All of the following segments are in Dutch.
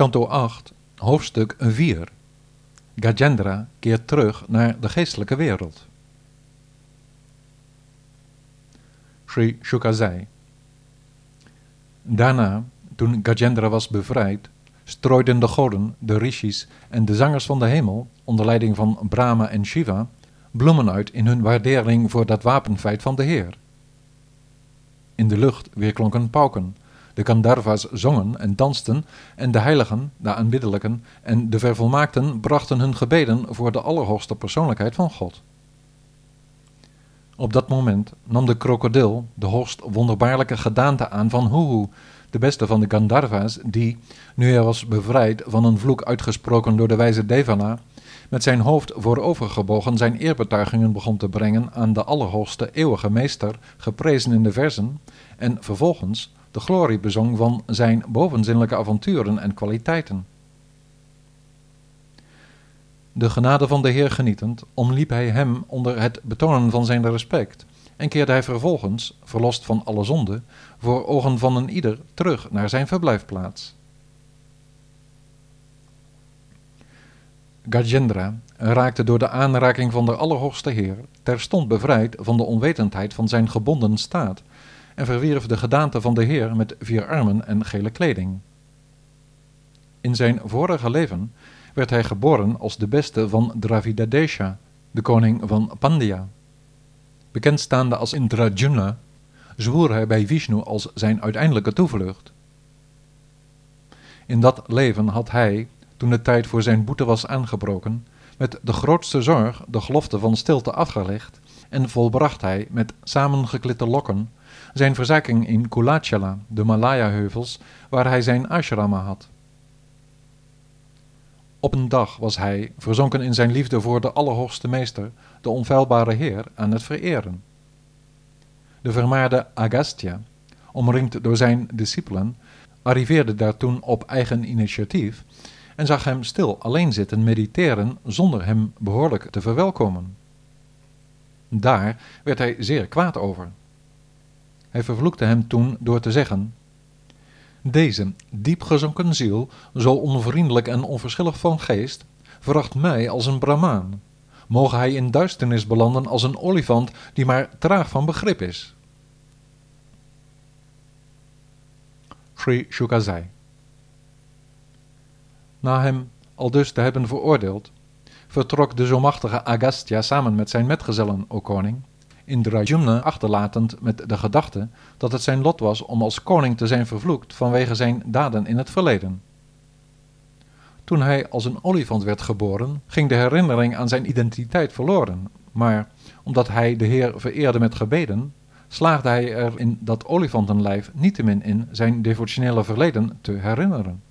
Kanto 8, hoofdstuk 4. Gajendra keert terug naar de geestelijke wereld. Sri Shuka zei. Daarna, toen Gajendra was bevrijd, strooiden de goden, de rishis en de zangers van de hemel, onder leiding van Brahma en Shiva, bloemen uit in hun waardering voor dat wapenfeit van de Heer. In de lucht weerklonken pauken, de Gandharva's zongen en dansten en de heiligen, de aanbiddelijken en de vervolmaakten brachten hun gebeden voor de allerhoogste persoonlijkheid van God. Op dat moment nam de krokodil de hoogst wonderbaarlijke gedaante aan van Huhu, de beste van de Gandharva's, die, nu hij was bevrijd van een vloek uitgesproken door de wijze Devana, met zijn hoofd voorovergebogen zijn eerbetuigingen begon te brengen aan de allerhoogste eeuwige meester, geprezen in de verzen, en vervolgens de glorie bezong van zijn bovenzinnelijke avonturen en kwaliteiten. De genade van de Heer genietend, omliep hij hem onder het betonen van zijn respect, en keerde hij vervolgens, verlost van alle zonde, voor ogen van een ieder terug naar zijn verblijfplaats. Gajendra raakte door de aanraking van de Allerhoogste Heer terstond bevrijd van de onwetendheid van zijn gebonden staat en verwierf de gedaante van de Heer met vier armen en gele kleding. In zijn vorige leven werd hij geboren als de beste van Dravidadesha, de koning van Pandya. Bekendstaande als Indrajuna, zwoer hij bij Vishnu als zijn uiteindelijke toevlucht. In dat leven had hij, toen de tijd voor zijn boete was aangebroken, met de grootste zorg de gelofte van stilte afgelegd en volbracht hij met samengeklitte lokken zijn verzaking in Kulachala, de Malaya-heuvels, waar hij zijn ashrama had. Op een dag was hij, verzonken in zijn liefde voor de Allerhoogste Meester, de onfeilbare Heer, aan het vereren. De vermaarde Agastya, omringd door zijn discipelen, arriveerde daar toen op eigen initiatief en zag hem stil alleen zitten mediteren zonder hem behoorlijk te verwelkomen. Daar werd hij zeer kwaad over. Hij vervloekte hem toen door te zeggen: Deze diepgezonken ziel, zo onvriendelijk en onverschillig van geest, veracht mij als een Brahmaan. Moge hij in duisternis belanden als een olifant die maar traag van begrip is. Sri Shuka zei. Na hem al dus te hebben veroordeeld, vertrok de zo machtige Agastya samen met zijn metgezellen, o koning, Indrajumna achterlatend met de gedachte dat het zijn lot was om als koning te zijn vervloekt vanwege zijn daden in het verleden. Toen hij als een olifant werd geboren, ging de herinnering aan zijn identiteit verloren, maar omdat hij de Heer vereerde met gebeden, slaagde hij er in dat olifantenlijf niettemin in zijn devotionele verleden te herinneren.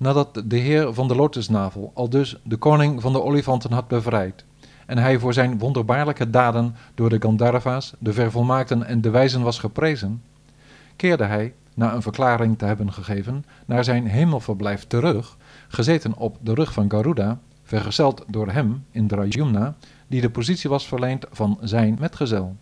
Nadat de Heer van de lotusnavel al dus de koning van de olifanten had bevrijd, en hij voor zijn wonderbaarlijke daden door de Gandharva's, de vervolmaakten en de wijzen was geprezen, keerde hij, na een verklaring te hebben gegeven, naar zijn hemelverblijf terug, gezeten op de rug van Garuda, vergezeld door hem, Indrajumna, die de positie was verleend van zijn metgezel.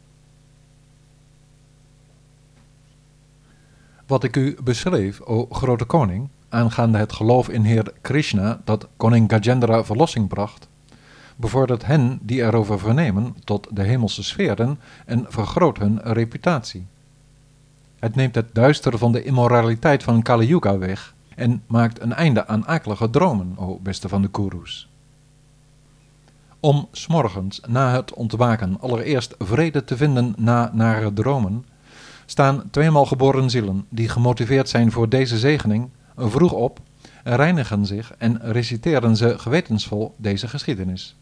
Wat ik u beschreef, o grote koning, aangaande het geloof in Heer Krishna dat koning Gajendra verlossing bracht, bevordert hen die erover vernemen tot de hemelse sferen en vergroot hun reputatie. Het neemt het duister van de immoraliteit van Kali Yuga weg en maakt een einde aan akelige dromen, o beste van de Kurus. Om smorgens na het ontwaken allereerst vrede te vinden na nare dromen, staan tweemaal geboren zielen die gemotiveerd zijn voor deze zegening vroeg op, reinigen zich en reciteren ze gewetensvol deze geschiedenis.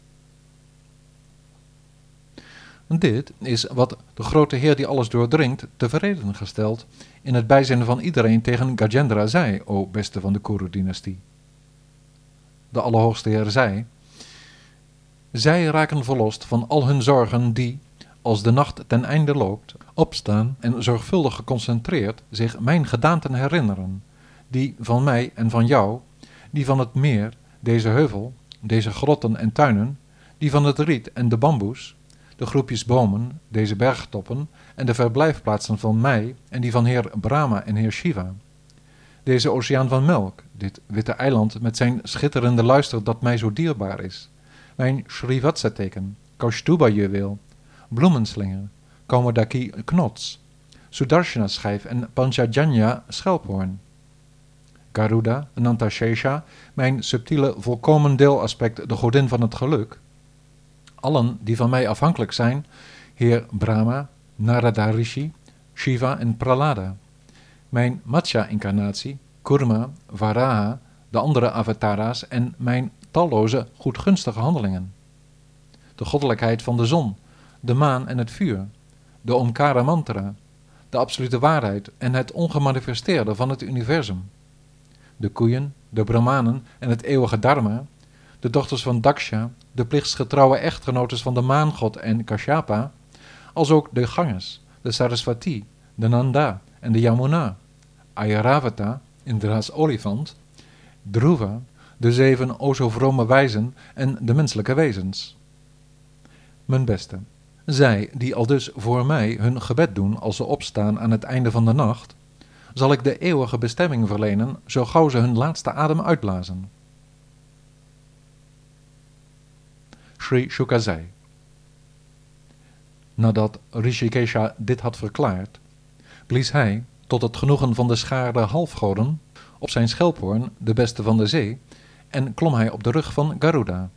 Dit is wat de grote Heer die alles doordringt tevreden gesteld in het bijzijn van iedereen tegen Gajendra zei, o beste van de Kuru-dynastie. De Allerhoogste Heer zei, zij raken verlost van al hun zorgen die, als de nacht ten einde loopt, opstaan en zorgvuldig geconcentreerd zich mijn gedaanten herinneren, die van mij en van jou, die van het meer, deze heuvel, deze grotten en tuinen, die van het riet en de bamboes, de groepjes bomen, deze bergtoppen en de verblijfplaatsen van mij en die van heer Brahma en heer Shiva. Deze oceaan van melk, dit witte eiland met zijn schitterende luister dat mij zo dierbaar is. Mijn Srivatsa-teken, Kaustuba-juweel, bloemenslinger, Kaumodaki knots, Sudarshana-schijf en Panchajanya schelphoorn. Garuda, Nantashesha, mijn subtiele volkomen deelaspect, de godin van het geluk. Allen die van mij afhankelijk zijn, heer Brahma, Narada Rishi, Shiva en Pralada. Mijn Matsya-incarnatie, Kurma, Varaha, de andere avatara's en mijn talloze goedgunstige handelingen. De goddelijkheid van de zon, de maan en het vuur, de Omkara mantra, de absolute waarheid en het ongemanifesteerde van het universum. De koeien, de brahmanen en het eeuwige dharma, de dochters van Daksha, de plichtsgetrouwe echtgenotes van de maangod en Kashyapa, als ook de Ganges, de Saraswati, de Nanda en de Yamuna, Ayaravata, Indra's olifant, Dhruva, de zeven o zo vrome wijzen en de menselijke wezens. Mijn beste, zij die al dus voor mij hun gebed doen als ze opstaan aan het einde van de nacht, zal ik de eeuwige bestemming verlenen, zo gauw ze hun laatste adem uitblazen. Sri Shuka zei. Nadat Rishikesha dit had verklaard, blies hij, tot het genoegen van de schaarde halfgoden, op zijn schelphoorn, de beste van de zee, en klom hij op de rug van Garuda.